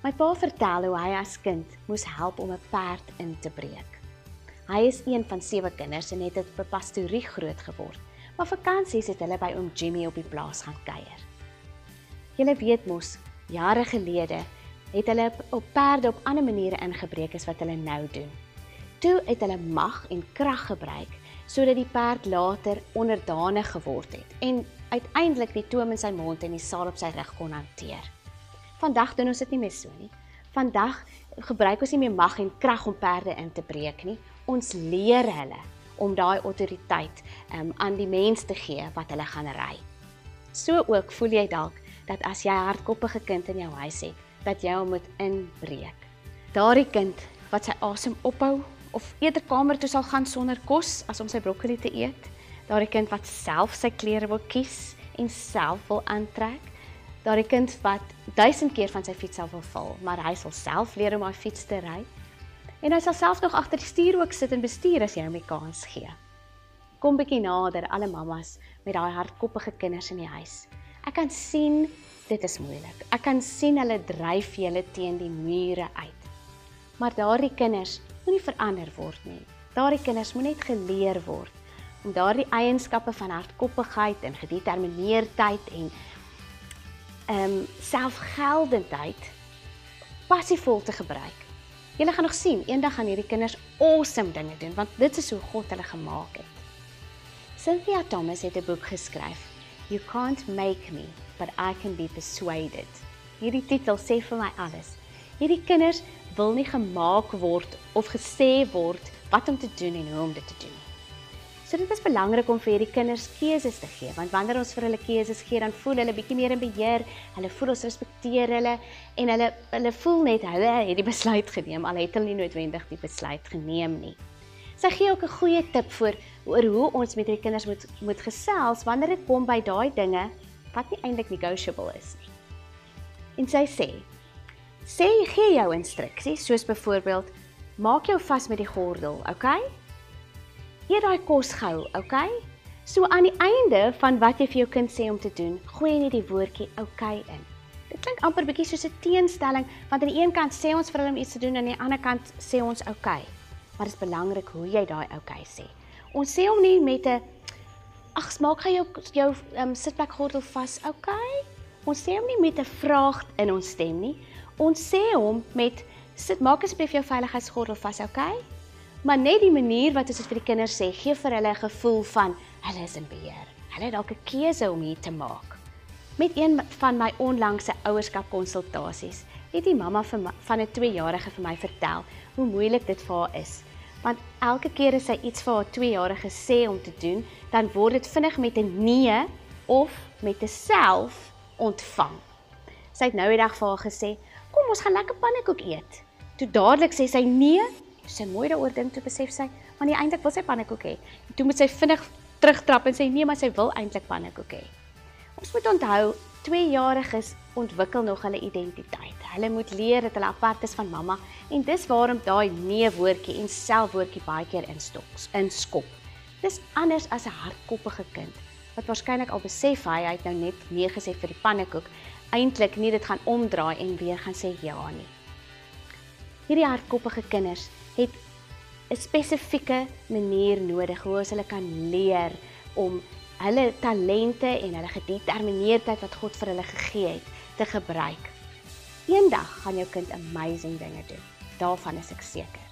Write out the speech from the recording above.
My pa vertel hoe hy as kind moes help om 'n perd in te breek. Hy is een van sewe kinders en het op 'n pastorie groot geword. Maar vakansies het hulle by oom Jimmy op die plaas gaan kuier. Julle weet mos, jare gelede het hulle op perde op ander maniere ingebreek as wat hulle nou doen. Toe het hulle mag en krag gebruik sodat die perd later onderdanig geword het en uiteindelik die toom in sy mond en die saal op sy rug kon hanteer. Vandag doen ons dit nie meer so nie. Vandag gebruik ons nie meer mag en krag om perde in te breek nie. Ons leer hulle om daai autoriteit um, aan die mens te gee wat hulle gaan ry. So ook voel jy dalk dat as jy 'n hardkoppige kind in jou huis het, dat jy hom moet inbreek. Daardie kind wat sy asem ophou of eerder kamer toe sal gaan sonder kos as om sy broccoli te eet. Daardie kind wat self sy klere wil kies en self wil aantrek. Daardie kind wat duisend keer van sy fiets sal wil val, maar hy sal self leer om hy fiets te ry. En hy sal self nog agter die stuur ook sit en bestuur as jy hom die kans gee. Kom bietjie nader alle mammas met daai hardkoppige kinders in die huis. Ek kan sien dit is moeilik. Ek kan sien hulle dryf julle teen die mure uit. Maar daardie kinders moenie verander word nie. Daardie kinders moet net geleer word om daardie eienskappe van hardkoppigheid en gedetermineerdheid en um, selfgeldendheid passievol te gebruik. Julle gaan nog sien, eendag gaan hierdie kinders awesome dinge doen want dit is hoe God hulle gemaak het. Cynthia Thomas het 'n boek geskryf, You can't make me, but I can be persuaded. Hierdie titel sê vir my alles. Hierdie kinders wil nie gemaak word of gesê word wat om te doen en hoe om dit te doen. So dit is belangrik om vir hierdie kinders keuses te gee, want wanneer ons vir hulle keuses gee, dan voel hulle bietjie meer in beheer. Hulle voel ons respekteer hulle en hulle hulle voel net hulle het die besluit geneem al het hulle nie noodwendig die besluit geneem nie. Sy gee ook 'n goeie tip vir oor hoe ons met hierdie kinders moet moet gesels wanneer dit kom by daai dinge wat nie eintlik negotiable is nie. En sy sê: Sê gee jou instruksies soos byvoorbeeld maak jou vas met die gordel, okay? Eet daai kos gou, okay? So aan die einde van wat jy vir jou kind sê om te doen, gooi jy net die woordjie okay in. Dit klink amper bietjie soos 'n teenstelling want aan die een kant sê ons vir hulle om iets te doen en aan die ander kant sê ons okay. Maar dit is belangrik hoe jy daai okay sê. Ons sê hom nie met 'n ag, maak jy jou jou um, sitplek gordel vas, okay? Ons sê hom nie met 'n vraag in ons stem nie. Ons sê hom met sit maak asseblief jou veiligheidsgordel vas, okay? Maar net die manier wat ons dit vir die kinders sê, gee vir hulle 'n gevoel van hulle is in beheer. Hulle het dalk 'n keuse om hier te maak. Met een van my onlangse ouerskap konsultasies, het die mamma van 'n 2-jarige vir my vertel hoe moeilik dit vir haar is. Want elke keer as sy iets vir haar 2-jarige sê om te doen, dan word dit vinnig met 'n nee of met 'n self ontvang. Sy het nou die dag vir haar gesê, "Kom ons gaan lekker pannekoek eet." Toe dadelik sê sy nee sy mooi daaroor dink toe besef sy, maar nie eintlik wil sy pannekoek hê. Toe moet sy vinnig terugtrap en sê nee, maar sy wil eintlik pannekoek hê. Ons moet onthou, tweejariges ontwikkel nog hulle identiteit. Hulle moet leer dat hulle apart is van mamma en dis waarom daai nee woordjie en selfwoordjie baie keer instoks, inskop. Dis anders as 'n hardkoppige kind wat waarskynlik al besef hy het nou net nee gesê vir die pannekoek, eintlik nie dit gaan omdraai en weer gaan sê ja nie. Hierdie hardkoppige kinders het 'n spesifieke manier nodig hoe ons hulle kan leer om hulle talente en hulle gedetermineerdheid wat God vir hulle gegee het te gebruik. Eendag gaan jou kind amazing dinge doen. Daarvan is ek seker.